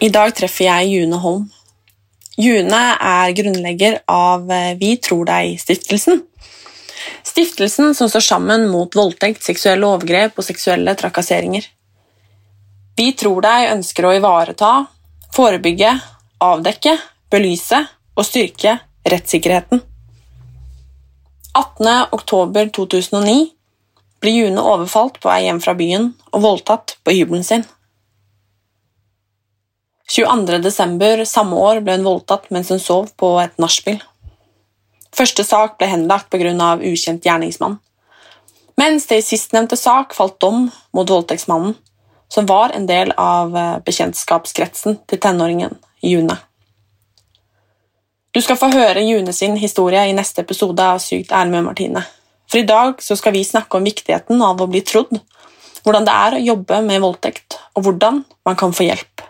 I dag treffer jeg June Holm. June er grunnlegger av eh, Vi tror deg-stiftelsen. Stiftelsen som står sammen mot voldtekt, seksuelle overgrep og seksuelle trakasseringer. Vi tror deg ønsker å ivareta, forebygge, avdekke, belyse og styrke rettssikkerheten. 18. oktober 2009 blir June overfalt på vei hjem fra byen og voldtatt på hybelen sin. 22. desember samme år ble hun voldtatt mens hun sov på et nachspiel. Første sak ble henlagt pga. ukjent gjerningsmann, mens det i sistnevnte sak falt dom mot voldtektsmannen, som var en del av eh, bekjentskapskretsen til tenåringen June. Du skal få høre June sin historie i neste episode av Sykt ærlig med Martine. For i dag skal vi snakke om viktigheten av å bli trodd, hvordan det er å jobbe med voldtekt, og hvordan man kan få hjelp.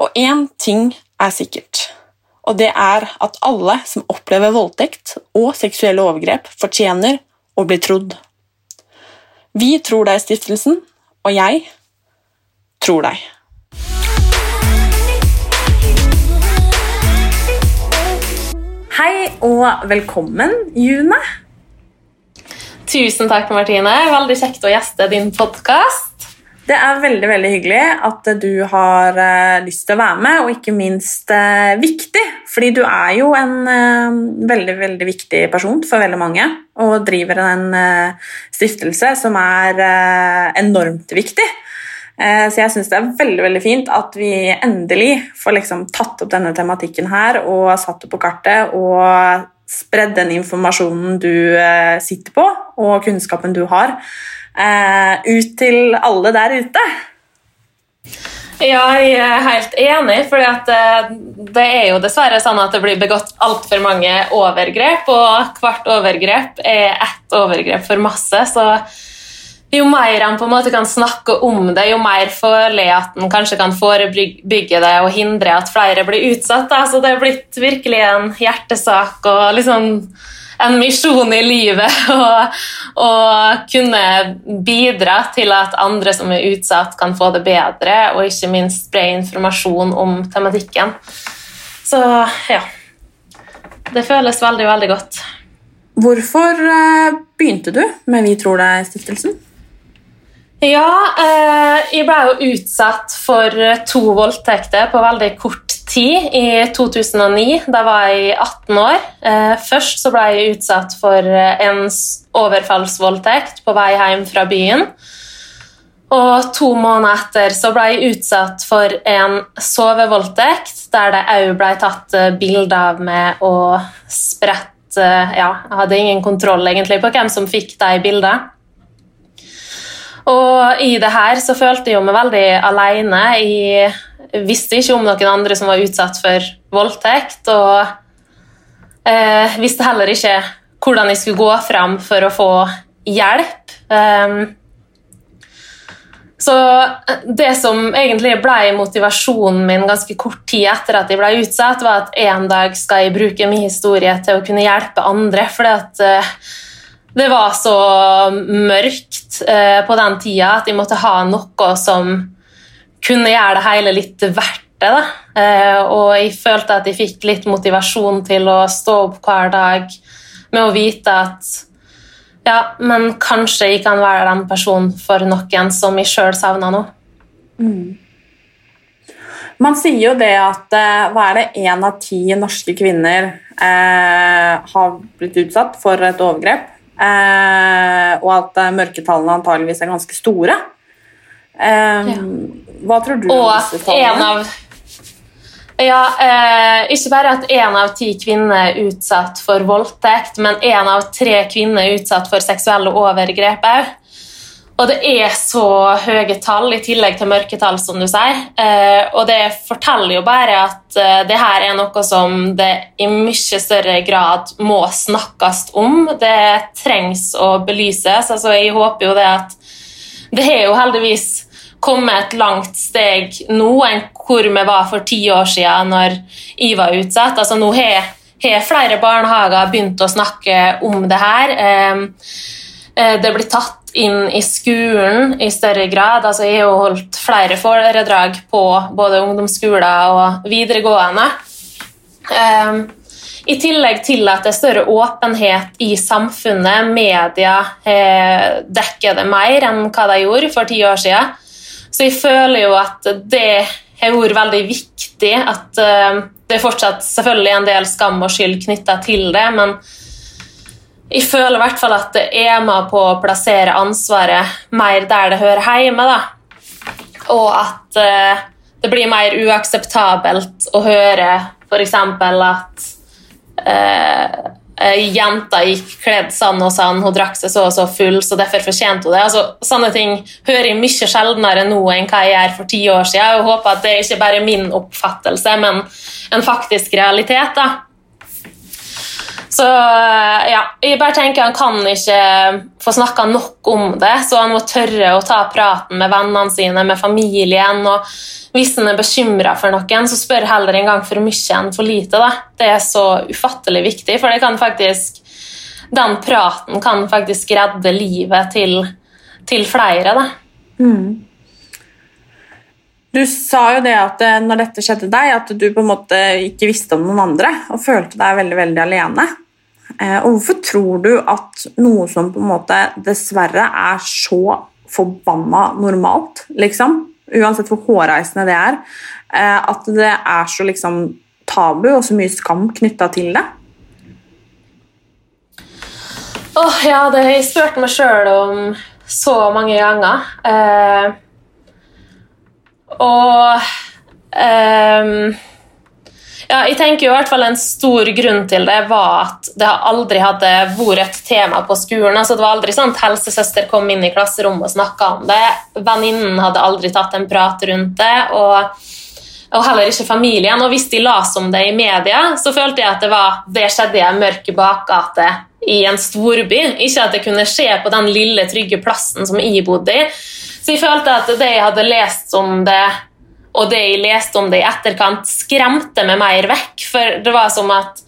Og én ting er sikkert, og det er at alle som opplever voldtekt og seksuelle overgrep, fortjener å bli trodd. Vi tror deg, stiftelsen, og jeg tror deg. Hei og velkommen, June. Tusen takk, Martine. Veldig kjekt å gjeste din podkast. Det er veldig veldig hyggelig at du har eh, lyst til å være med, og ikke minst eh, viktig. Fordi du er jo en eh, veldig veldig viktig person for veldig mange, og driver en stiftelse som er enormt viktig. Så jeg syns det er veldig veldig fint at vi endelig får liksom tatt opp denne tematikken her og satt det på kartet og spredd den informasjonen du sitter på, og kunnskapen du har, ut til alle der ute. Ja, jeg er helt enig, for det er jo dessverre sånn at det blir begått altfor mange overgrep, og hvert overgrep er ett overgrep for masse. så jo mer han på en måte kan snakke om det, jo mer føler jeg at han kanskje kan forebygge det og hindre at flere blir utsatt. Så det er blitt virkelig en hjertesak og liksom en misjon i livet å kunne bidra til at andre som er utsatt, kan få det bedre, og ikke minst spre informasjon om tematikken. Så ja Det føles veldig, veldig godt. Hvorfor eh, begynte du med Vi tror deg-stiftelsen? Ja, eh, jeg ble jo utsatt for to voldtekter på veldig kort tid i 2009. Da var jeg 18 år. Eh, først så ble jeg utsatt for en overfallsvoldtekt på vei hjem fra byen. Og to måneder etter så ble jeg utsatt for en sovevoldtekt, der det òg ble tatt bilde av meg og spredt ja, Jeg hadde ingen kontroll egentlig på hvem som fikk de bildene. Og i det her så følte jeg meg veldig alene. Jeg visste ikke om noen andre som var utsatt for voldtekt, og eh, visste heller ikke hvordan jeg skulle gå fram for å få hjelp. Um, så det som egentlig ble motivasjonen min ganske kort tid etter at jeg ble utsatt, var at en dag skal jeg bruke min historie til å kunne hjelpe andre. fordi at uh, det var så mørkt eh, på den tida at jeg måtte ha noe som kunne gjøre det hele litt verdt det. Da. Eh, og jeg følte at jeg fikk litt motivasjon til å stå opp hver dag, med å vite at ja, men kanskje jeg kan være den personen for noen som jeg sjøl savner nå. Man sier jo det at eh, hva er det, én av ti norske kvinner eh, har blitt utsatt for et overgrep, eh, og at eh, mørketallene antageligvis er ganske store. Eh, Hva tror du om Og disse en tallene? av ja, eh, Ikke bare at én av ti kvinner er utsatt for voldtekt, men én av tre kvinner er utsatt for seksuelle overgrep òg. Og det er så høye tall, i tillegg til mørketall, som du sier. Eh, og det forteller jo bare at eh, det her er noe som det i mye større grad må snakkes om. Det trengs å belyses. Altså, jeg håper jo det at det har jo heldigvis kommet et langt steg nå enn hvor vi var for ti år siden når jeg var utsatt. Altså, nå har, har flere barnehager begynt å snakke om det her. Eh, eh, det blir tatt inn i skolen i større grad. Altså, jeg har holdt flere foredrag på både ungdomsskoler og videregående. Eh, I tillegg til at det er større åpenhet i samfunnet, media eh, dekker det mer enn hva de gjorde for ti år siden. Så jeg føler jo at det har vært veldig viktig. At eh, det er fortsatt selvfølgelig en del skam og skyld knytta til det, men jeg føler i hvert fall at det er med på å plassere ansvaret mer der det hører hjemme. Da. Og at eh, det blir mer uakseptabelt å høre f.eks. at eh, jenta gikk kledd sånn og sånn, hun drakk seg så og så full, så derfor fortjente hun det. Altså, sånne ting hører jeg mye sjeldnere nå enn hva jeg gjør for ti år siden. Jeg håper at det ikke bare er min oppfattelse, men en faktisk realitet. da. Så ja, jeg bare tenker Han kan ikke få snakka nok om det, så han må tørre å ta praten med vennene sine, med familien. og Hvis han er bekymra for noen, så spør heller en gang for mye enn for lite. Da. Det er så ufattelig viktig, for det kan faktisk, den praten kan faktisk redde livet til, til flere. Da. Du sa jo det at eh, når dette skjedde deg, at du på en måte ikke visste om noen andre og følte deg veldig veldig alene. Eh, og Hvorfor tror du at noe som på en måte dessverre er så forbanna normalt, liksom, uansett hvor hårreisende det er, eh, at det er så liksom tabu og så mye skam knytta til det? Åh, ja, det har jeg spurt meg sjøl om så mange ganger. Eh, og um, ja, jeg tenker jo i hvert fall En stor grunn til det var at det aldri hadde vært et tema på skolen. altså Det var aldri sånn at helsesøster kom inn i klasserommet og snakka om det. Venninnen hadde aldri tatt en prat rundt det. og og heller ikke familien. Og hvis de las om det i media, så følte jeg at det var det skjedde i en mørk bakgate i en storby. Ikke at det kunne skje på den lille, trygge plassen som jeg bodde i. Jeg følte at det jeg hadde lest om det, og det jeg leste om det i etterkant, skremte meg mer vekk. For det var som at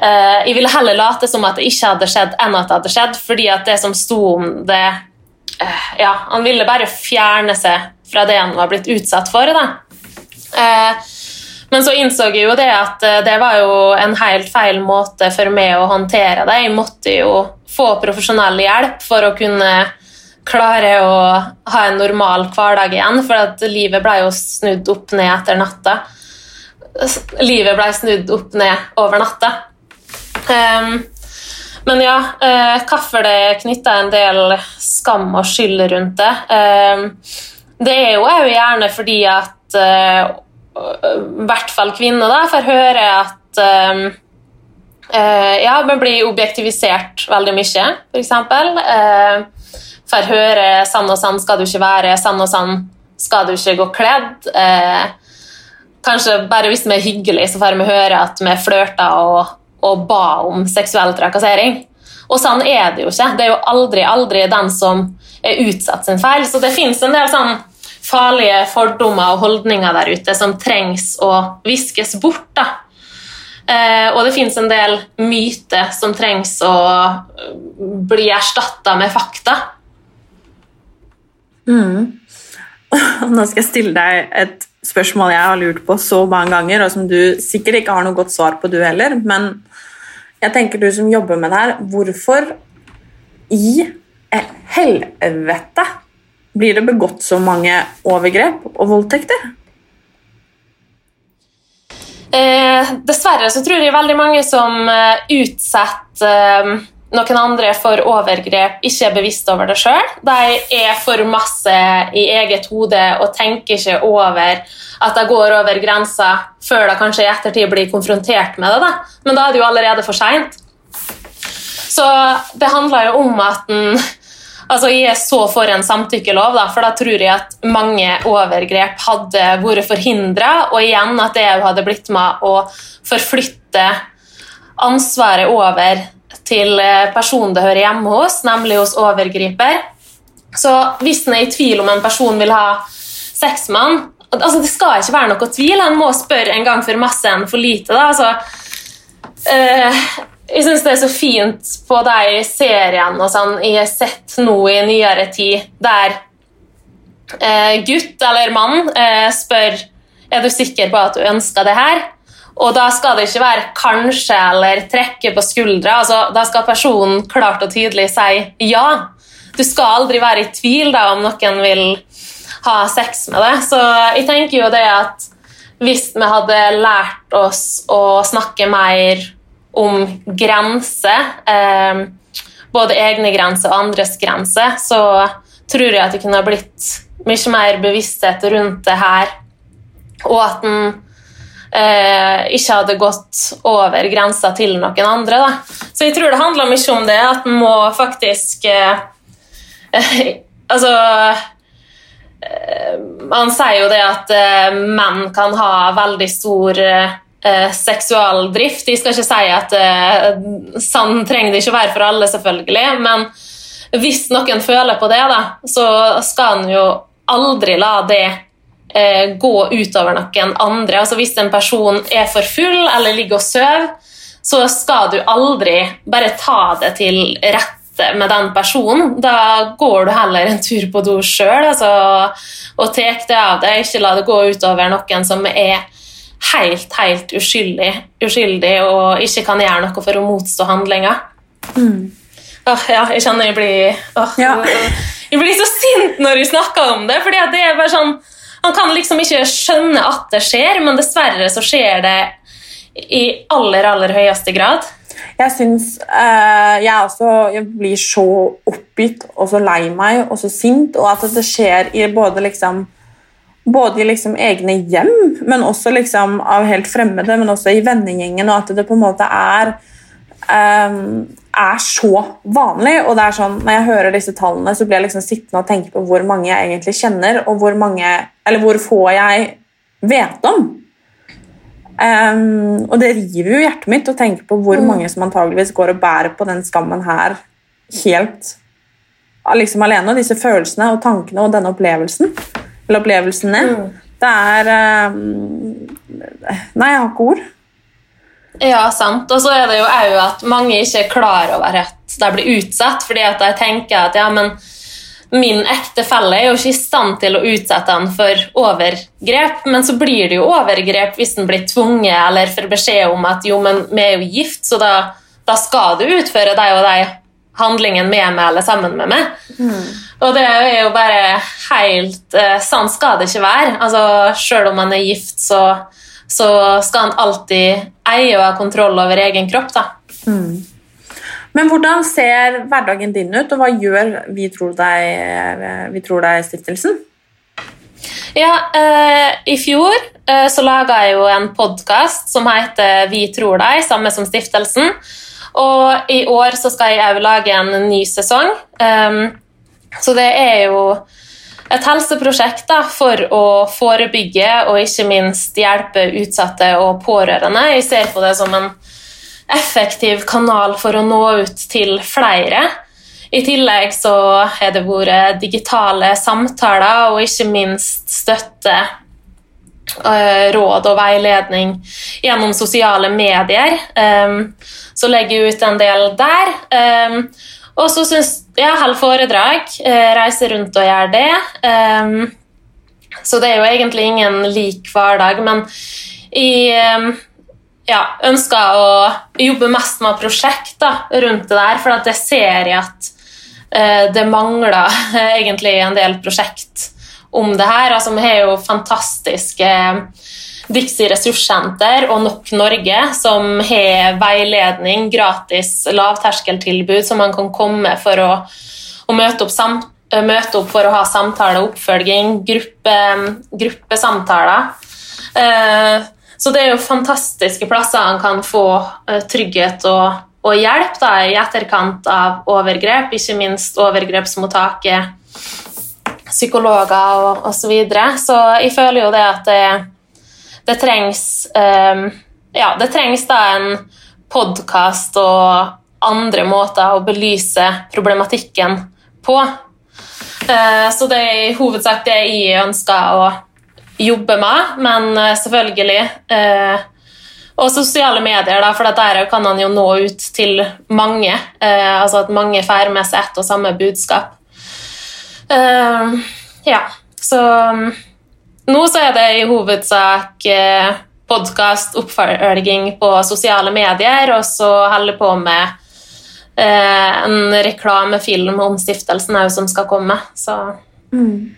uh, Jeg ville heller late som at det ikke hadde skjedd, enn at det hadde skjedd. Fordi at det som sto om det uh, Ja, han ville bare fjerne seg fra det han var blitt utsatt for. Eh, men så innså jeg jo det at det var jo en helt feil måte for meg å håndtere det. Jeg måtte jo få profesjonell hjelp for å kunne klare å ha en normal hverdag igjen, for at livet ble jo snudd opp ned etter natta. Livet ble snudd opp ned over natta. Um, men ja, eh, hvorfor det knytta en del skam og skyld rundt det ehm, Det er jo òg gjerne fordi at eh, i hvert fall kvinner da, får høre at ehm, eh, ja, man blir objektivisert veldig mye, f.eks. Uh, får høre sånn og sånn skal du ikke være', sånn og sånn skal du ikke gå kledd'. Eh, kanskje bare hvis vi er hyggelige, så får vi høre at vi flørter og, og ba om seksuell trakassering. Og sånn er det jo ikke. Det er jo aldri, aldri den som er utsatt sin feil. Så det fins en del sånn farlige fordommer og holdninger der ute som trengs å viskes bort. da. Eh, og det fins en del myter som trengs å bli erstatta med fakta. Nå skal jeg stille deg et spørsmål jeg har lurt på så mange ganger, og som du sikkert ikke har noe godt svar på, du heller. Men Jeg tenker du som jobber med det her, hvorfor i helvete blir det begått så mange overgrep og voldtekter? Eh, dessverre så tror jeg veldig mange som eh, utsetter eh, noen andre for overgrep, ikke er bevisst over det sjøl. De er for masse i eget hode og tenker ikke over at de går over grensa før de kanskje i ettertid blir konfrontert med det. Da. Men da er det jo allerede for seint. Så det handler jo om at en Altså, Jeg er så for en samtykkelov, da, for da tror jeg at mange overgrep hadde vært forhindra, og igjen at det hadde blitt med å forflytte ansvaret over til eh, personen det hører hjemme hos, nemlig hos overgriper. Så hvis en er i tvil om en person vil ha sex med han, altså Det skal ikke være noe tvil. Han må spørre en gang for masse enn for lite. da, altså eh, jeg syns det er så fint på de seriene og sånn jeg har sett nå i nyere tid, der eh, gutt eller mann eh, spør er du sikker på at du ønsker det her. Og da skal det ikke være kanskje eller trekke på skuldra. Altså, da skal personen klart og tydelig si ja. Du skal aldri være i tvil da, om noen vil ha sex med deg. Så jeg tenker jo det at hvis vi hadde lært oss å snakke mer om grenser, eh, både egne grenser og andres grenser, så tror jeg at det kunne blitt mye mer bevissthet rundt det her, og at en eh, ikke hadde gått over grensa til noen andre. Da. Så jeg tror det handler mye om det, at en må faktisk eh, Altså eh, Man sier jo det at eh, menn kan ha veldig stor eh, seksualdrift. Jeg skal ikke si at eh, sånn trenger det ikke være for alle, selvfølgelig, men hvis noen føler på det, da, så skal en jo aldri la det eh, gå utover noen andre. Altså Hvis en person er for full eller ligger og sover, så skal du aldri bare ta det til rette med den personen. Da går du heller en tur på do sjøl altså, og tar det av deg. Ikke la det gå utover noen som er helt, helt uskyldig, uskyldig og ikke kan gjøre noe for å motstå handlinga. Mm. Åh, ja, jeg kjenner jeg blir åh, Ja. Jeg blir så sint når jeg snakker om det. fordi det er bare sånn Han kan liksom ikke skjønne at det skjer, men dessverre så skjer det i aller, aller høyeste grad. Jeg syns eh, jeg jeg blir så oppgitt og så lei meg og så sint, og at det skjer i både liksom både i liksom egne hjem, men også liksom av helt fremmede, men også i vennegjengen, og at det på en måte er er så vanlig. og det er sånn, Når jeg hører disse tallene, så blir jeg liksom sittende og tenke på hvor mange jeg egentlig kjenner, og hvor, mange, eller hvor få jeg vet om. Um, og det river jo hjertet mitt å tenke på hvor mange som antageligvis går og bærer på den skammen her helt liksom alene. Og disse følelsene og tankene og denne opplevelsen. Eller opplevelsene. Det er um, Nei, jeg har ikke ord. Ja, sant. Og så er det jo òg at mange ikke er klar over at de blir utsatt, fordi at de tenker at ja, men min ektefelle er jo ikke i stand til å utsette han for overgrep, men så blir det jo overgrep hvis han blir tvunget eller får beskjed om at jo, men vi er jo gift, så da, da skal du utføre de og de handlingen med meg eller sammen med meg. Og det er jo bare helt eh, Sånn skal det ikke være. Altså, Selv om man er gift, så, så skal han alltid eie og ha kontroll over egen kropp. da. Men hvordan ser hverdagen din ut, og hva gjør Vi tror deg, vi tror deg-stiftelsen? Ja, eh, I fjor eh, så laga jeg jo en podkast som heter Vi tror deg, samme som stiftelsen. Og i år så skal jeg òg lage en ny sesong. Um, så det er jo et helseprosjekt da, for å forebygge og ikke minst hjelpe utsatte og pårørende. Jeg ser på det som en effektiv kanal for å nå ut til flere. I tillegg så har det vært digitale samtaler og ikke minst støtte, eh, råd og veiledning gjennom sosiale medier. Um, så legger jeg ut en del der. Og så syns jeg holder foredrag, Reise reiser rundt og gjør det. Um, så det er jo egentlig ingen lik hverdag, men jeg um, ja, ønsker å jobbe mest med prosjekt rundt det der, for at jeg ser at uh, det mangler egentlig en del prosjekt om det her. Altså, vi har jo fantastiske Dixie ressurssenter og Nok Norge, som har veiledning, gratis lavterskeltilbud som man kan komme for å, å møte, opp sam, møte, opp for å ha samtale og oppfølging, gruppe, gruppesamtaler. Eh, så det er jo fantastiske plasser han kan få eh, trygghet og, og hjelp da, i etterkant av overgrep, ikke minst overgrepsmottaket, psykologer og osv. Så, videre. så jeg føler jo det at det det trengs um, Ja, det trengs da en podkast og andre måter å belyse problematikken på. Uh, så det er i hovedsak det jeg ønsker å jobbe med, men uh, selvfølgelig uh, Og sosiale medier, da, for der kan han jo nå ut til mange. altså at mange får med seg ett og samme budskap. ja, så nå så er det i hovedsak eh, podkast, oppfølging på sosiale medier, og så holder på med eh, en reklamefilm om stiftelsen òg som skal komme. Mm.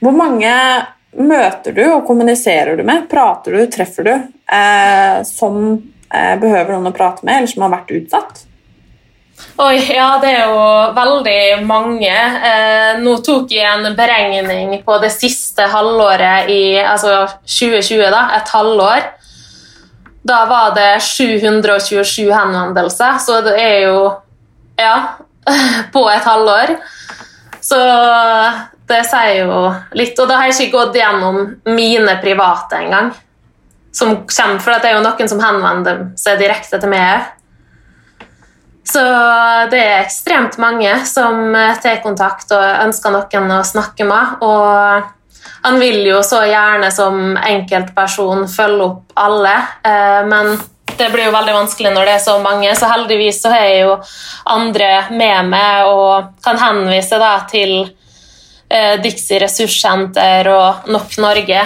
Hvor mange møter du og kommuniserer du med? Prater du, treffer du, eh, som eh, behøver noen å prate med, eller som har vært utsatt? Oi, ja, det er jo veldig mange. Eh, nå tok jeg en beregning på det siste halvåret i altså 2020, da, et halvår. Da var det 727 henvendelser, så det er jo Ja, på et halvår. Så det sier jo litt. Og da har jeg ikke gått gjennom mine private engang. Som kommer, for det er jo noen som henvender seg direkte til meg. Så det er ekstremt mange som eh, tar kontakt og ønsker noen å snakke med. Og han vil jo så gjerne som enkeltperson følge opp alle, eh, men det blir jo veldig vanskelig når det er så mange, så heldigvis så har jeg jo andre med meg og kan henvise da til eh, Dixie ressurssenter og Nok Norge.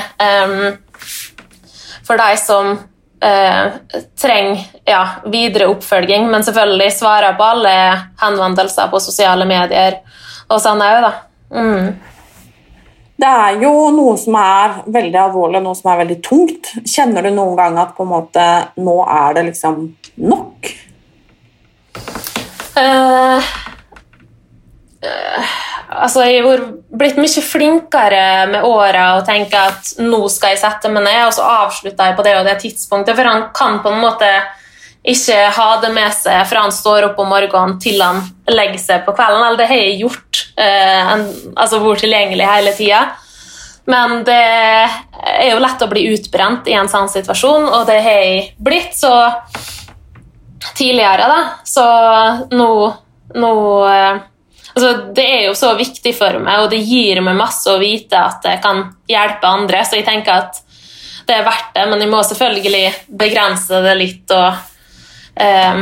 For de som eh, trenger ja, videre oppfølging, men selvfølgelig svarer på alle henvendelser på sosiale medier og sånn òg, da. Mm. Det er jo noe som er veldig alvorlig, noe som er veldig tungt. Kjenner du noen gang at på en måte nå er det liksom nok? Uh, uh altså, jeg har blitt mye flinkere med åra og tenker at nå skal jeg sette meg ned, og så avslutter jeg på det og det tidspunktet. For han kan på en måte ikke ha det med seg fra han står opp om morgenen til han legger seg på kvelden. Eller det har jeg gjort. Eh, en, altså vært tilgjengelig hele tida. Men det er jo lett å bli utbrent i en sånn situasjon, og det har jeg blitt så tidligere, da. Så nå, nå eh, altså, Det er jo så viktig for meg, og det gir meg masse å vite at jeg kan hjelpe andre. Så jeg tenker at det er verdt det, men jeg må selvfølgelig begrense det litt og eh,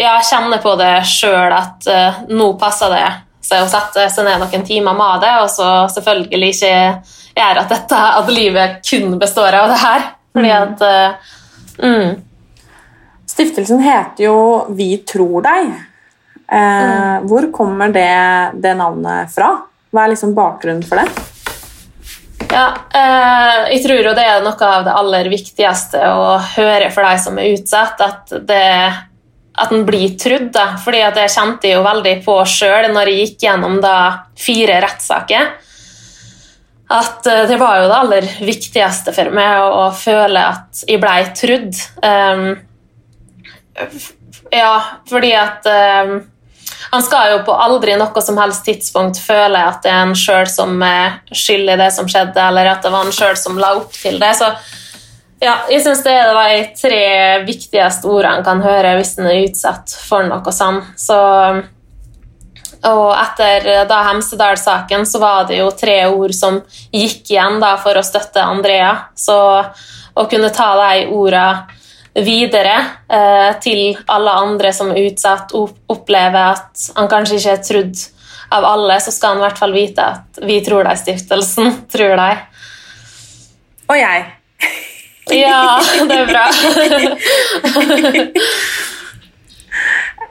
ja, kjenne på det sjøl at eh, nå passer det seg å sette seg ned noen timer med det, og så selvfølgelig ikke gjøre at, dette, at livet kun består av det her. Fordi mm. at eh, mm. Stiftelsen heter jo Vi tror deg. Eh. Hvor kommer det, det, navnet fra? Hva er liksom bakgrunnen for det? Ja, eh, jeg tror jo det er noe av det aller viktigste å høre for deg som er utsatt. At, det, at en blir trudd. Da. Fordi at jeg kjente jo veldig på sjøl når jeg gikk gjennom da, fire rettssaker. At eh, det var jo det aller viktigste for meg å føle at jeg blei trudd. Um, ja, fordi at um, han skal jo på aldri noe som helst tidspunkt føle at det er en sjøl som er skyld i det som skjedde, eller at det var han sjøl som la opp til det. Så ja, jeg syns det er de tre viktigste ordene han kan høre hvis han er utsatt for noe sånt. Så, og etter da Hemsedal-saken så var det jo tre ord som gikk igjen da for å støtte Andrea. Så å kunne ta de ordene videre eh, til alle andre som er utsatt, opplever at han kanskje ikke er trodd av alle, så skal han i hvert fall vite at vi tror deg, stiftelsen tror deg. Og jeg. Ja, det er bra.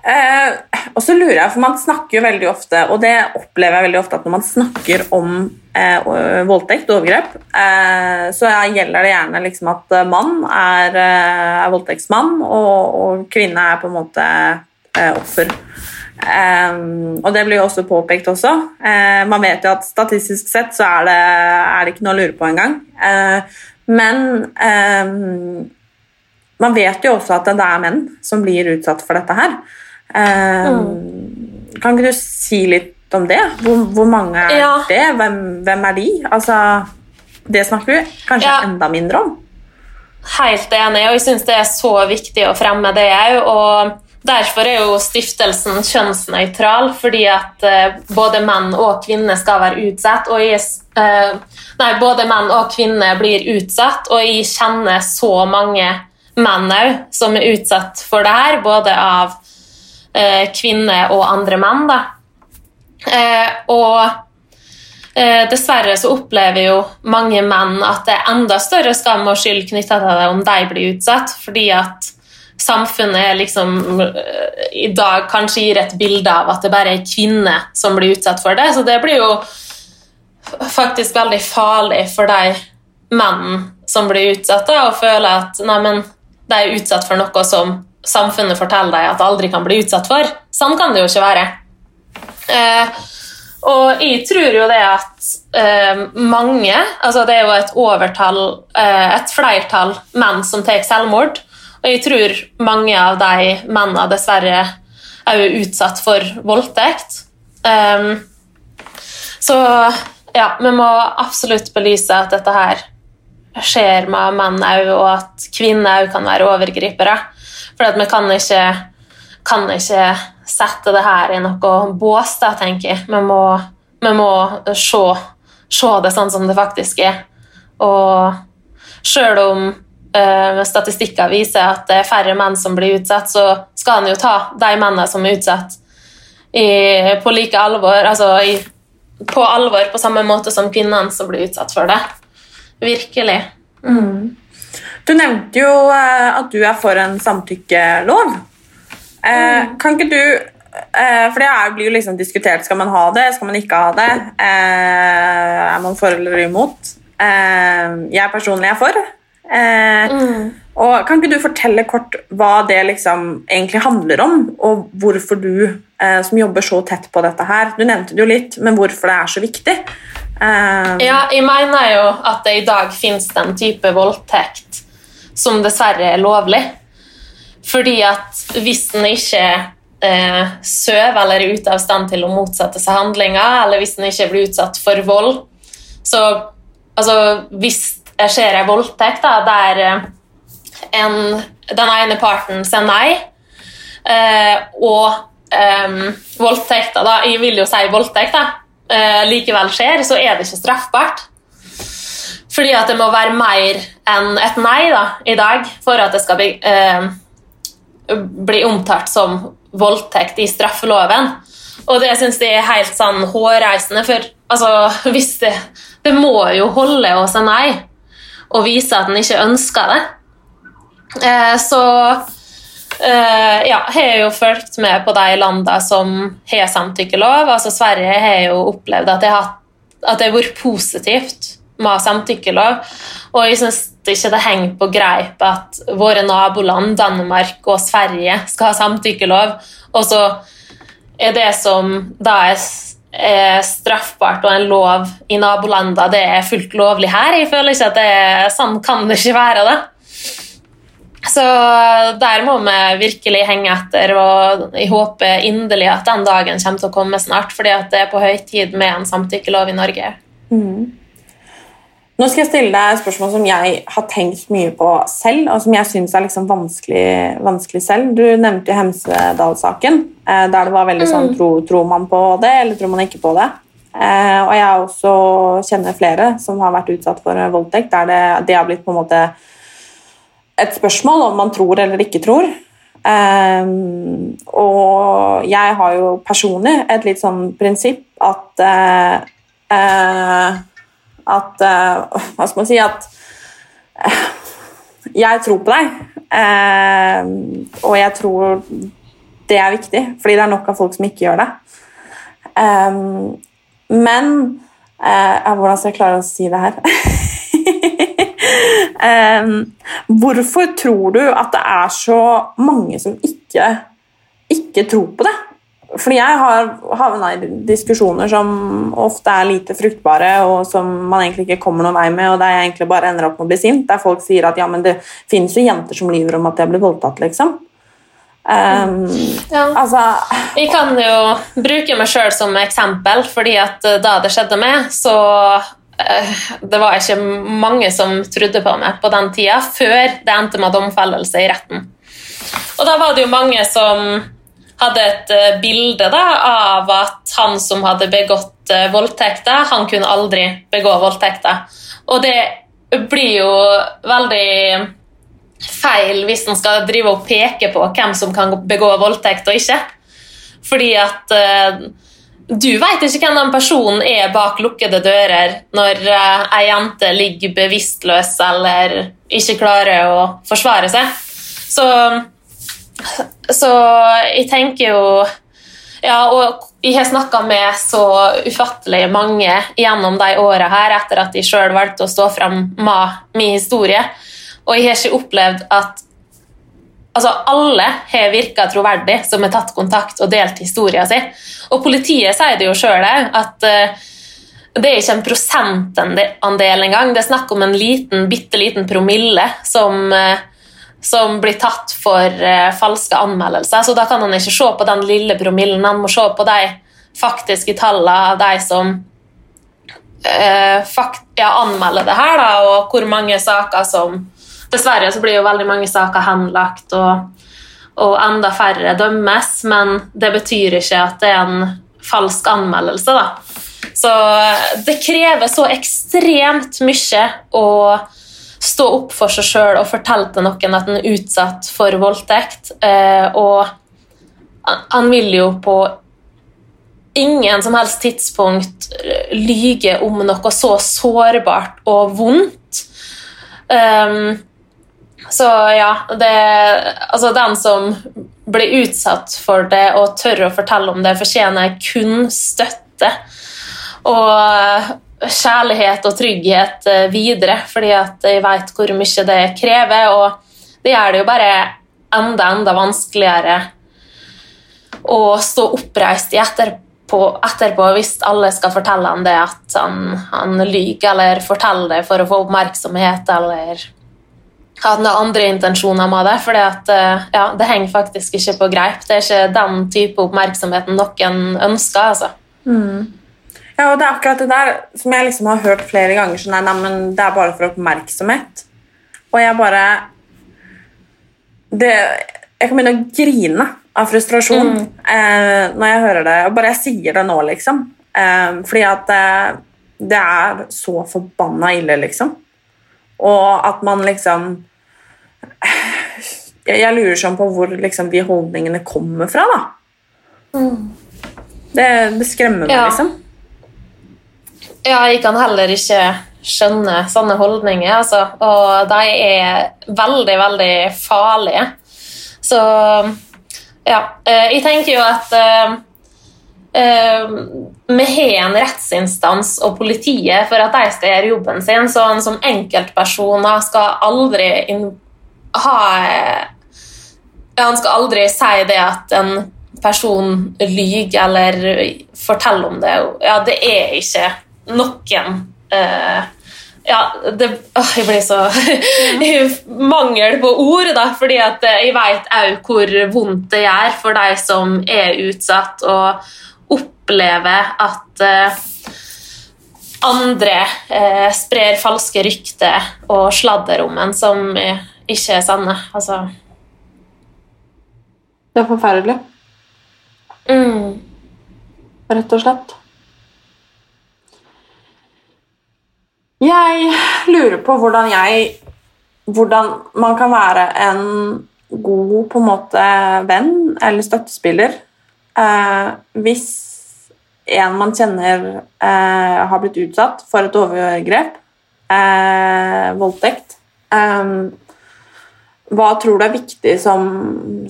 Eh, og så lurer jeg, for Man snakker jo veldig ofte, og det opplever jeg veldig ofte, at når man snakker om eh, voldtekt og overgrep, eh, så gjelder det gjerne liksom at eh, mann er, eh, er voldtektsmann, og, og kvinne er på en måte eh, offer. Eh, og det blir jo også påpekt også. Eh, man vet jo at statistisk sett så er det, er det ikke noe å lure på engang. Eh, men eh, man vet jo også at det er menn som blir utsatt for dette her. Eh, Kan ikke du si litt om det? Hvor, hvor mange er Ja. det? Hvem, hvem er de? Altså, det snakker vi kanskje Ja. enda mindre om. Helt enig, og jeg syns det er så viktig å fremme det òg. Og derfor er jo stiftelsen kjønnsnøytral, fordi at eh, både menn og kvinner skal være utsatt. Og jeg, eh, nei, både menn og kvinner blir utsatt, og jeg kjenner så mange menn òg som er utsatt for det her, både av eh, kvinner og andre menn. da. Eh, og eh, dessverre så opplever jo mange menn at det er enda større skam og skyld knytta til det om de blir utsatt, fordi at samfunnet liksom eh, i dag kanskje gir et bilde av at det bare er kvinner som blir utsatt for det. Så det blir jo faktisk veldig farlig for de menn som blir utsatt, da, og føler at neimen, de er utsatt for noe som samfunnet forteller dem at de aldri kan bli utsatt for. Sånn kan det jo ikke være. Eh, og jeg tror jo det at eh, mange altså Det er jo et overtall, eh, et flertall menn som tar selvmord. Og jeg tror mange av de mennene dessverre er jo utsatt for voldtekt. Um, så ja, vi må absolutt belyse at dette her skjer med menn òg, og at kvinner òg kan være overgripere. For at vi kan ikke, kan ikke sette det her i noe bås, da, tenker jeg. Vi må, vi må se, se det sånn som det faktisk er. Og sjøl om eh, statistikker viser at det er færre menn som blir utsatt, så skal en jo ta de mennene som er utsatt, i, på like alvor, altså i, på alvor på samme måte som kvinnene som blir utsatt for det. Virkelig. Du nevnte jo eh, at du er for en samtykkelov. Eh, Kan ikke du eh, For det blir jo liksom diskutert. Skal man ha det, skal man ikke ha det? Eh, er man for eller imot? Eh, jeg personlig er for. Eh, og Kan ikke du fortelle kort hva det liksom egentlig handler om, og hvorfor du eh, som jobber så tett på dette her Du nevnte det jo litt, men hvorfor det er så viktig? Ja, jeg mener jo at det i dag finnes den type voldtekt som dessverre er lovlig. Fordi at hvis den ikke eh, sover eller er ute av stand til å motsette seg handlinger, eller hvis den ikke blir utsatt for vold, så altså, Hvis det skjer en voldtekt da, der eh, en, den ene parten sier nei, eh, og um, voldtekta da, Jeg vil jo si voldtekt, da, eh, likevel skjer, så er det ikke straffbart. Fordi at det må være mer enn et nei da, i dag for at det skal bli, eh, bli omtalt som voldtekt i straffeloven. Og det syns jeg er helt sånn hårreisende, for altså, hvis det, det må jo holde å si nei og vise at en ikke ønsker det. Eh, så eh, ja, jeg har jo fulgt med på de landene som har samtykkelov. Altså Sverige har jo opplevd at det har, at det har vært positivt med samtykkelov. Og jeg syns ikke det henger på greip at våre naboland, Danmark og Sverige, skal ha samtykkelov, og så er det som da er, straffbart og en lov i nabolandene, det er fullt lovlig her. Jeg føler ikke at det er, sånn kan det ikke være. det. Så der må vi virkelig henge etter, og jeg håper inderlig at den dagen kommer til å komme snart, fordi det er på høy tid med en samtykkelov i Norge. Nå skal jeg stille deg et spørsmål som jeg har tenkt mye på selv, og som jeg syns er liksom vanskelig, vanskelig selv. Du nevnte jo Hemsedal-saken, eh, der det var veldig sånn tro, Tror man på det, eller tror man ikke på det? Eh, og jeg også kjenner flere som har vært utsatt for voldtekt, der det, det har blitt på en måte et spørsmål om man tror eller ikke tror. Um, og jeg har jo personlig et litt sånn prinsipp at uh, eh, at eh, Hva skal man si at eh, jeg tror på deg, eh, og jeg tror det er viktig, fordi det er nok av folk som ikke gjør det. Men Hvordan skal jeg klare å si det her? Hvorfor tror du at det er så mange som ikke, ikke tror på det? Fordi jeg har havna i diskusjoner som ofte er lite fruktbare, og som man egentlig ikke kommer noen vei med, og der jeg egentlig bare ender opp med å bli sint. Der folk sier at ja, men det finnes jo jenter som lyver om at de har blitt voldtatt, liksom. Um, Ja. altså Jeg kan jo bruke meg sjøl som eksempel, fordi at eh, da det skjedde meg, så eh, Det var ikke mange som trodde på meg på den tida, før det endte med domfellelse i retten. Og da var det jo mange som hadde et eh, bilde da, av at han som hadde begått eh, voldtekter, han kunne aldri begå voldtekter. Og det blir jo veldig feil hvis en skal drive og peke på hvem som kan begå voldtekt og ikke. Fordi at uh, du vet ikke hvem den personen er bak lukkede dører når uh, ei jente ligger bevisstløs eller ikke klarer å forsvare seg. Så, så jeg tenker jo ja, og jeg har snakka med så ufattelig mange gjennom de åra her etter at jeg sjøl valgte å stå fram med min historie. Og jeg har ikke opplevd at altså alle har virka troverdig som har tatt kontakt og delt historien sin. Og politiet sier det jo sjøl at eh, det er ikke en prosentandel engang. Det er snakk om en liten, bitte liten promille som, eh, som blir tatt for eh, falske anmeldelser. Så da kan han ikke se på den lille promillen, han må se på de faktiske tallene av de som eh, fakt, ja, anmelder det her, da, og hvor mange saker som Dessverre så blir jo veldig mange saker henlagt, og, og enda færre dømmes, men det betyr ikke at det er en falsk anmeldelse, da. Så det krever så ekstremt mye å stå opp for seg sjøl og fortelle til noen at han er utsatt for voldtekt. Eh, og han vil jo på ingen som helst tidspunkt lyge om noe så sårbart og vondt. Um, så ja, det, altså den som blir utsatt for det og tør å fortelle om det, fortjener kun støtte og kjærlighet og trygghet eh, videre, fordi at jeg vet hvor mye det krever, og det gjør det jo bare enda, enda vanskeligere å stå oppreist i etterpå, etterpå hvis alle skal fortelle han det at han, han lyver, eller forteller det for å få oppmerksomhet, eller at han har andre intensjoner med det. For ja, det henger faktisk ikke på greip. Det er ikke den type oppmerksomheten noen ønsker. altså. Ja, og det er akkurat det der som jeg liksom har hørt flere ganger. Sånn, nei, men det er bare for oppmerksomhet. Og jeg bare det, Jeg kan begynne å grine av frustrasjon eh, når jeg hører det. Og bare jeg sier det nå, liksom. Eh, fordi at eh, det er så forbanna ille, liksom. Og at man liksom Jeg, jeg lurer sånn på hvor liksom, de holdningene kommer fra, da. Det, det skremmer meg, Ja. liksom. Ja, jeg kan heller ikke skjønne sånne holdninger, altså. Og de er veldig, veldig farlige. Så ja. eh, Jeg tenker jo at eh, uh, vi har en rettsinstans og politiet for at de skal gjøre jobben sin, så han som enkeltpersoner skal aldri ha ja, Han skal aldri si det at en person lyver eller forteller om det. Ja, det er ikke noen eh, ja, det, åh, jeg blir så Mangel på ord, da, fordi at eh, jeg vet òg hvor vondt det gjør for de som er utsatt, og opplever at eh, andre eh, sprer falske rykter og sladder om en som eh, ikke er sanne. Altså Det er forferdelig, mm. rett og slett. Jeg lurer på hvordan jeg Hvordan man kan være en god på en måte venn eller støttespiller eh, hvis en man kjenner eh, har blitt utsatt for et overgrep, eh, voldtekt. Eh, hva tror du er viktig som,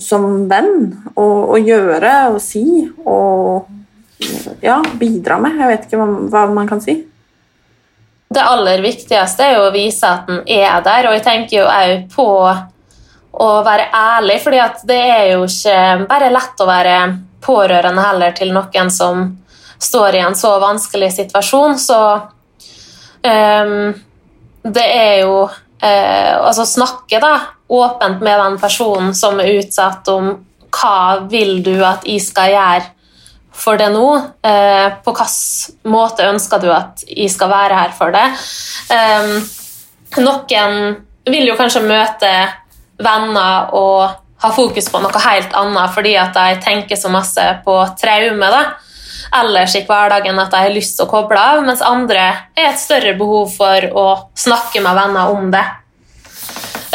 som venn å, å, gjøre og si og ja, bidra med? Jeg vet ikke hva, hva man kan si. Det aller viktigste er jo å vise at den er der, og jeg tenker jo òg på å være ærlig, fordi det er jo ikke bare lett å være pårørende heller til noen som står i en så vanskelig situasjon, så um, det er jo uh, Altså snakke da åpent med den personen som er utsatt, om hva vil du at jeg skal gjøre for det nå? Eh, på hvilken måte ønsker du at jeg skal være her for det? Eh, noen vil jo kanskje møte venner og ha fokus på noe helt annet fordi at de tenker så masse på traume da, ellers i hverdagen at de har lyst til å koble av, mens andre har et større behov for å snakke med venner om det.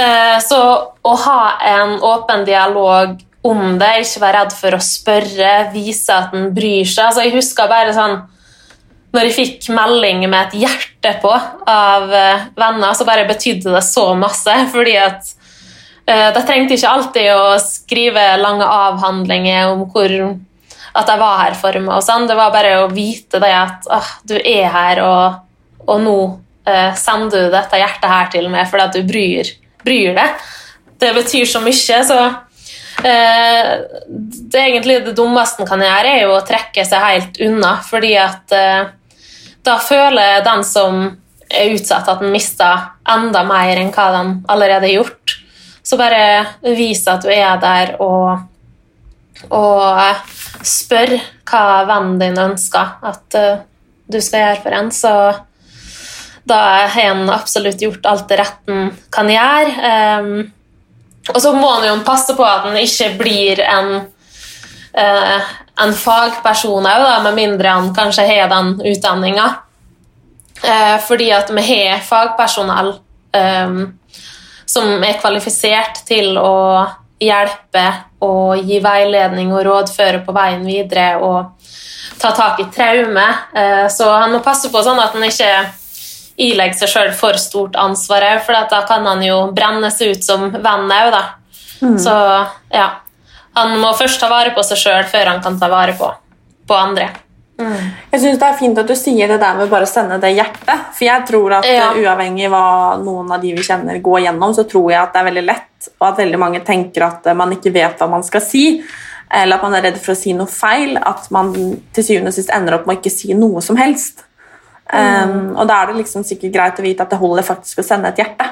Eh, så å ha en åpen dialog om det, ikke være redd for å spørre, vise at en bryr seg. Altså, jeg husker bare sånn når jeg fikk melding med et hjerte på av eh, venner, så bare betydde det så masse. fordi at uh, de trengte ikke alltid å skrive lange avhandlinger om hvor, at jeg var her for meg. og sånn. Det var bare å vite det at uh, du er her, og, og nå uh, sender du dette hjertet her til meg fordi at du bryr, bryr deg. Det betyr så mye. så eh, det egentlig det dummeste en kan gjøre, er jo å trekke seg helt unna. fordi at eh, da føler den som er utsatt, at den mister enda mer enn hva den allerede har gjort. Så bare vis at du er der, og, og spør hva vennen din ønsker at du skal gjøre for en. Så da har en absolutt gjort alt det retten kan gjøre. Og så må han jo passe på at han ikke blir en, uh, en fagperson òg, med mindre han kanskje har den utdanninga. Uh, fordi at vi har fagpersonell um, som er kvalifisert til å hjelpe og gi veiledning og rådføre på veien videre og ta tak i traume. Eh, så han må passe på sånn at han ikke ilegger seg sjøl for stort ansvar, for da kan han jo brennes ut som venn òg, da. Mm. Så ja. Han må først ta vare på seg sjøl før han kan ta vare på, på andre. Mm. Jeg synes Det er fint at du sier det der med bare å sende det hjertet. For jeg tror at ja. uavhengig hva noen av de vi kjenner går gjennom, så tror jeg at det er veldig lett, og at veldig mange tenker at man ikke vet hva man skal si, eller at man er redd for å si noe feil, at man til syvende og sist ender opp med å ikke si noe som helst. Um, og da er det liksom sikkert greit å vite at det holder faktisk å sende et hjerte.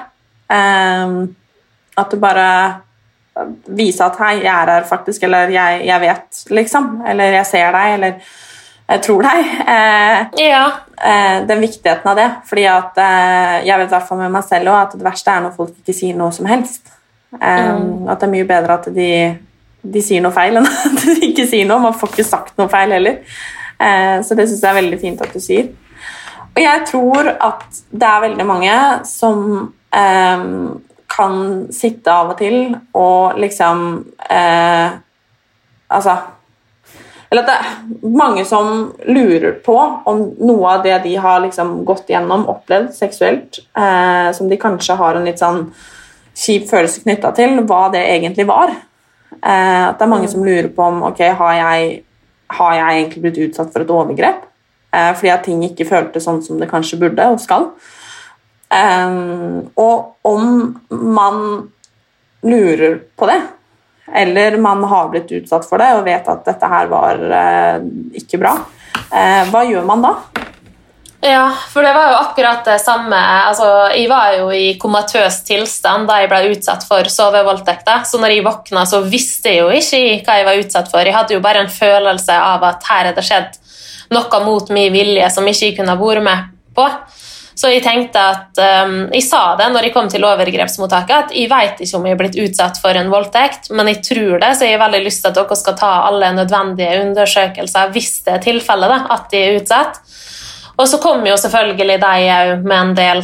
Um, at du bare viser at 'hei, jeg er her faktisk', eller jeg, jeg vet', liksom. Eller 'jeg ser deg', eller jeg tror deg. Uh, ja. uh, den viktigheten av det. Fordi at uh, jeg vet i hvert fall med meg selv også, at det verste er når folk ikke sier noe som helst. Um, mm. At det er mye bedre at de, de, sier noe feil enn at de ikke sier noe. Man får ikke sagt noe feil heller. Eh, så det syns jeg er veldig fint at du sier. Og jeg tror at det er veldig mange som eh, kan sitte av og til og liksom Altså eller at det er mange som lurer på om noe av det de har liksom gått gjennom, opplevd seksuelt, eh, som de kanskje har en litt sånn kjip følelse knytta til, hva det egentlig var. Eh, at det er mange mm. som lurer på om ok, har jeg, har jeg egentlig blitt utsatt for et overgrep? Eh, fordi at ting ikke føltes sånn som det kanskje burde og skal. Eh, og om man lurer på det, eller man har blitt utsatt for det og vet at dette her var eh, ikke bra. Hva gjør man da? Ja, for det var jo akkurat det samme. Altså, jeg var jo i komatøs tilstand da jeg ble utsatt for sovevoldtekter. Så når jeg våkna, så visste jeg jo ikke hva jeg var utsatt for. Jeg hadde jo bare en følelse av at her er det skjedd noe mot min vilje som ikke jeg kunne vært med på. Så jeg tenkte at um, Jeg sa det når jeg kom til overgrepsmottaket, at jeg vet ikke om jeg er blitt utsatt for en voldtekt, men jeg tror det, så jeg har veldig lyst til at dere skal ta alle nødvendige undersøkelser hvis det er tilfellet at de er utsatt. Og så kom jo selvfølgelig de òg med en del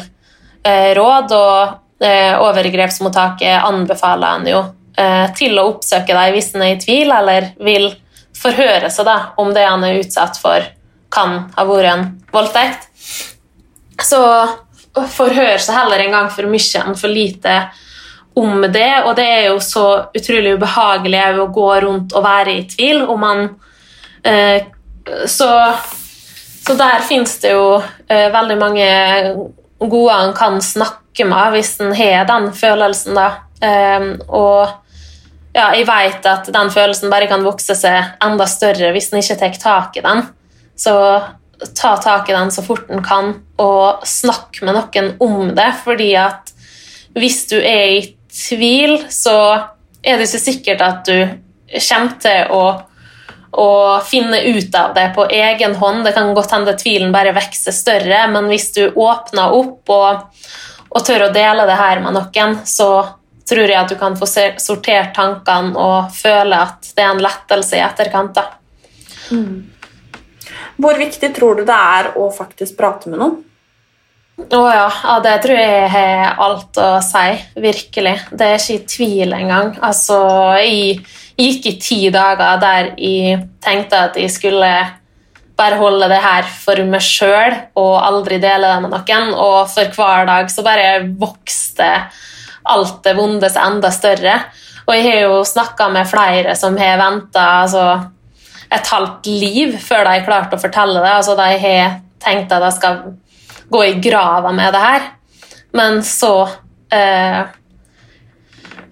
eh, råd, og eh, overgrepsmottaket anbefaler en jo eh, til å oppsøke dem hvis en er i tvil eller vil forhøre seg da, om det han er utsatt for, kan ha vært en voldtekt. Så forhør seg heller en gang for mye enn for lite om det, og det er jo så utrolig ubehagelig å gå rundt og være i tvil om man eh, så, så, der finnes det jo eh, veldig mange gode han kan snakke med hvis en har den følelsen, da. Eh, og ja, jeg vet at den følelsen bare kan vokse seg enda større hvis en ikke tar tak i den. Så ta tak i den så fort en kan, og snakk med noen om det. fordi at hvis du er i tvil, så er det ikke sikkert at du kommer til å, å finne ut av det på egen hånd. Det kan godt hende tvilen bare vokser større, men hvis du åpner opp og, og tør å dele det her med noen, så tror jeg at du kan få sortert tankene og føle at det er en lettelse i etterkant. Mm. Hvor viktig tror du det er å faktisk prate med noen? Å ja. ja, det tror jeg har alt å si. Virkelig. Det er ikke i tvil engang. Altså, jeg gikk i ti dager der jeg tenkte at jeg skulle bare holde det her for meg sjøl og aldri dele det med noen. Og for hver dag så bare vokste alt det vonde seg enda større. Og jeg har jo snakka med flere som har venta altså, et halvt liv før de har klart å fortelle det. Altså, de har tenkt at de skal gå i grava med det her. Men så eh,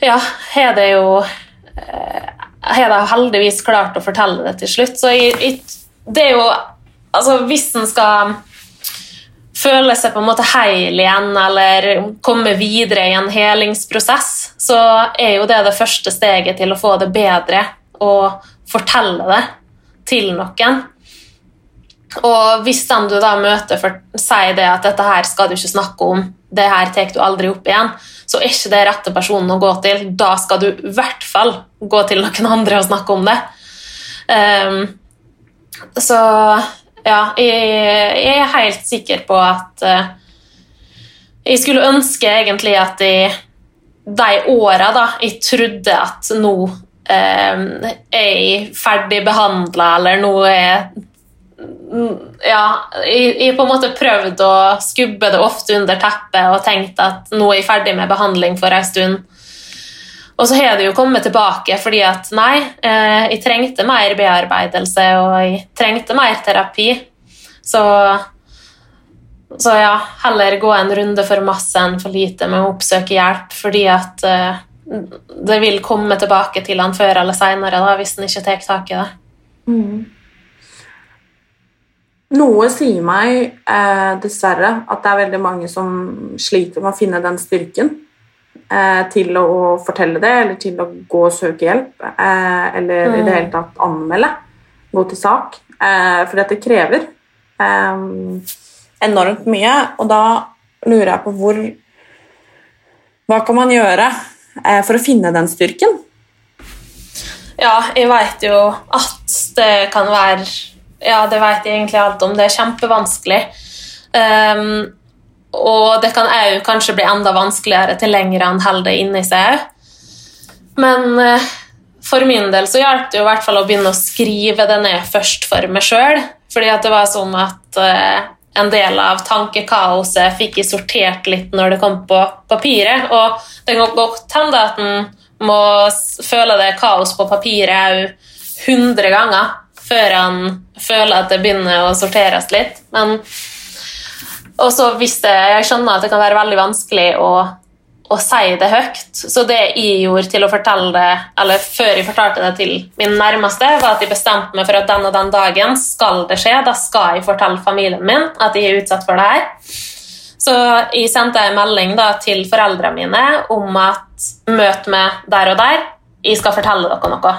Ja, har de jo eh, Har de heldigvis klart å fortelle det til slutt. Så jeg, jeg, det er jo Altså, hvis en skal føle seg på en måte heil igjen eller komme videre i en helingsprosess, så er jo det det første steget til å få det bedre å fortelle det til noen. Og hvis den du da møter, for, sier det at 'dette her skal du ikke snakke om', 'det her tar du aldri opp igjen', så er ikke det rette personen å gå til. Da skal du i hvert fall gå til noen andre og snakke om det. Um, så ja, jeg, jeg, er helt sikker på at uh, Jeg skulle ønske egentlig at jeg de åra jeg trodde at nå uh, er jeg ferdig behandla, eller nå er ja, jeg, har på en måte prøvd å skubbe det ofte under teppet og tenkt at nå er jeg ferdig med behandling for en stund. Og så har det jo kommet tilbake fordi at nei, eh, jeg trengte mer bearbeidelse og jeg trengte mer terapi. Så, så ja, heller gå en runde for masse enn for lite med å oppsøke hjelp, fordi at eh, det vil komme tilbake til han før eller seinere hvis han ikke tar tak i det. Mm. Noe sier meg eh, dessverre at det er veldig mange som sliter med å finne den styrken eh, til å fortelle det, eller til å gå og søke hjelp, eh, eller mm. i det mm. hele tatt anmelde, gå til sak. Eh, for dette krever eh, enormt mye, og da lurer jeg på hvor Hva kan man gjøre eh, for å finne den styrken? Ja, jeg veit jo at det kan være Ja, det vet jeg egentlig alt om. Det er kjempevanskelig. Um, og det kan òg kanskje bli enda vanskeligere til lenger han holder det inni seg. Men uh, for min del så hjalp det jo i hvert fall å begynne å skrive det ned først for meg sjøl. Fordi at det var sånn at uh, en del av tankekaoset fikk jeg sortert litt når det kom på papiret. Og det kan godt hende at en må føle det kaos på papiret òg 100 ganger før han føler at det begynner å sorteres litt. Men og så hvis det, Jeg skjønner at det kan være veldig vanskelig å, å si det høyt. Så det jeg gjorde til å fortelle det, eller før jeg fortalte det til min nærmeste, var at jeg bestemte meg for at den og den dagen skal det skje. Da skal jeg fortelle familien min at jeg er utsatt for det her. Så jeg sendte en melding da, til foreldrene mine om at møt meg der og der. Jeg skal fortelle dere noe.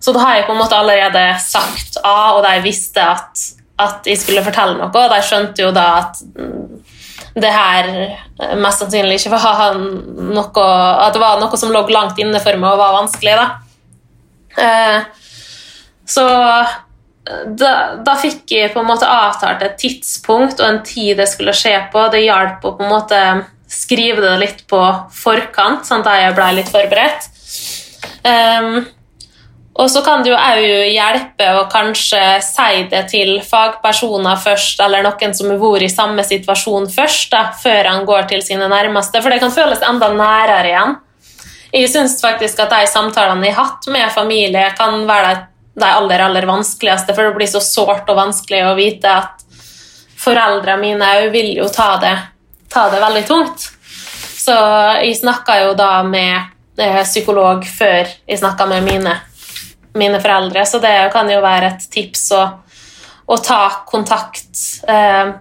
Så da har jeg på en måte allerede sagt A, og de visste at at jeg skulle fortelle noe, og de skjønte jo da at det her mest sannsynlig ikke var noe At det var noe som lå langt inne for meg og var vanskelig. da. Eh, så da, da, fikk jeg på en måte avtalt et tidspunkt og en tid det skulle skje på. Det hjalp å på en måte skrive det litt på forkant, sånn at jeg ble litt forberedt. Og så kan det jo òg hjelpe å kanskje si det til fagpersoner først, eller noen som har vært i samme situasjon først, da, før han går til sine nærmeste. For det kan føles enda nærere igjen jeg syns faktisk at de samtalene jeg har hatt med familie, kan være de, aller, aller vanskeligste, for det blir så sårt og vanskelig å vite at foreldrene mine òg vil jo ta det, ta det veldig tungt. Så jeg snakka jo da med eh, psykolog før jeg snakka med mine, mine, foreldre, så det kan jo være et tips å, å ta kontakt eh,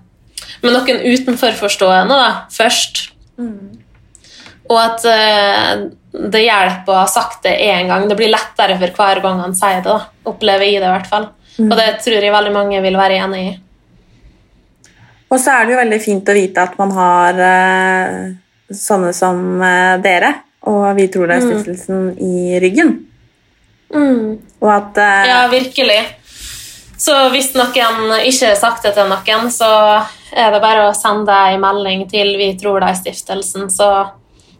med noen utenforforstående da, først. Mm. Og at eh, det hjelper å ha sagt det én gang. Det blir lettere for hver gang han sier det. da. Opplever jeg det, i hvert fall. Mm. Og det tror jeg veldig mange vil være enig i. Og så er det jo veldig fint å vite at man har eh, sånne som eh, dere og Vi tror det er mm. stiftelsen mm. i ryggen. Mm. Og at Ja, virkelig. Så hvis noen ikke har sagt det til noen, så er det bare å sende en melding til Vi tror det er stiftelsen, så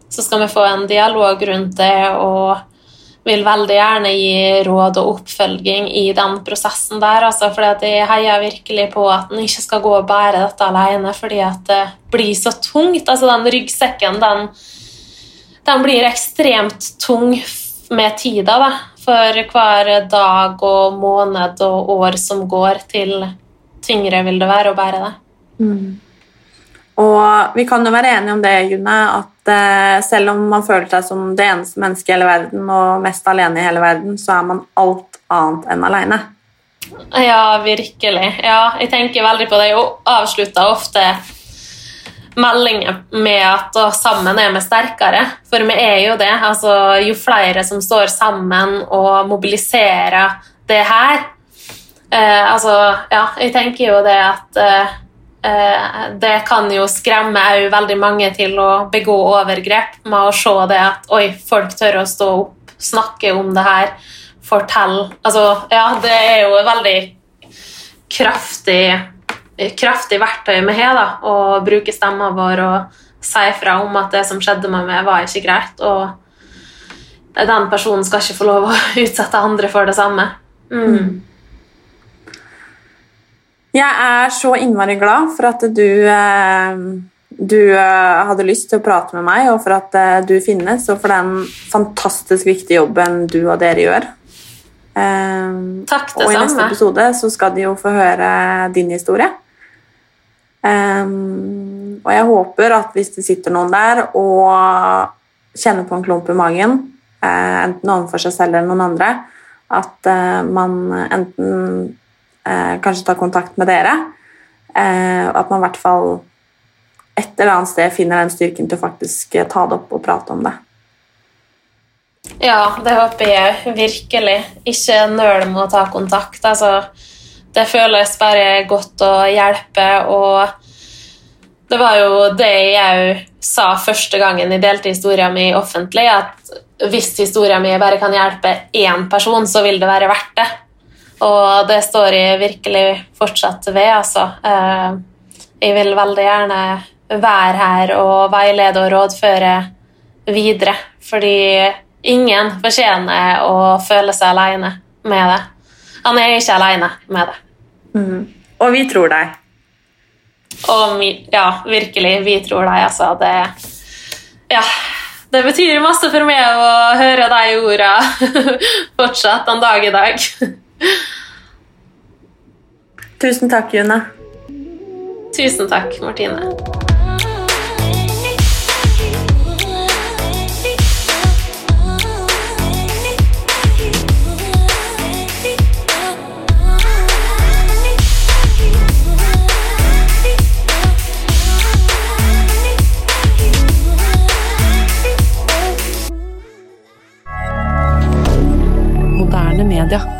så skal vi få en dialog rundt det og vil veldig gjerne gi råd og oppfølging i den prosessen der. Altså, for jeg heier virkelig på at en ikke skal gå og bære dette alene fordi at det blir så tungt. Altså, den ryggsekken den, den blir ekstremt tung med tida. Da. For hver dag og måned og år som går, til tyngre vil det være å bære det. Mm. Og vi kan jo være enige om det, June, at eh, selv om man føler seg som det eneste mennesket i hele verden og mest alene i hele verden, så er man alt annet enn alene. Ja, virkelig. Ja, jeg tenker veldig på det. Jeg avslutter ofte meldinger med at 'sammen er vi sterkere', for vi er jo det. Altså, jo flere som står sammen og mobiliserer det her eh, Altså, ja, jeg tenker jo det at eh, Eh, det kan jo skremme òg veldig mange til å begå overgrep med å se det at oi, folk tør å stå opp, snakke om det her, fortelle Altså, ja, det er jo veldig kraftig, kraftig verktøy vi har, da, å bruke stemma vår og si fra om at det som skjedde med meg, var ikke greit, og den personen skal ikke få lov å utsette andre for det samme. Mm. mm. Jeg er så innmari glad for at du, eh, du eh, hadde lyst til å prate med meg, og for at eh, du finnes, og for den fantastisk viktige jobben du og dere gjør. Takk, det samme og i neste episode så skal de jo få høre din historie. Og jeg håper at hvis det sitter noen der og kjenner på en klump i magen, enten overfor seg selv eller noen andre, at man enten uh, kanskje tar kontakt med dere. Og at man i hvert fall et eller annet sted finner den styrken til å faktisk ta det opp og prate om det. Ja, det håper jeg virkelig. Ikke nøl med å ta kontakt. Altså, det føles bare godt å hjelpe, og det var jo det jeg sa første gangen jeg delte historien min offentlig, at hvis historien min bare kan hjelpe én person, så vil det være verdt det. Og det står jeg virkelig fortsatt ved, altså. Eh, jeg vil veldig gjerne være her og veilede og rådføre videre. Fordi ingen fortjener å føle seg alene med det. Han er ikke alene med det. Mm. Og vi tror deg. Og ja, virkelig, vi tror deg, altså. Det Ja. Det betyr masse for meg å høre de orda fortsatt en dag i dag. Tusen takk, June. Tusen takk, Martine. Moderne media.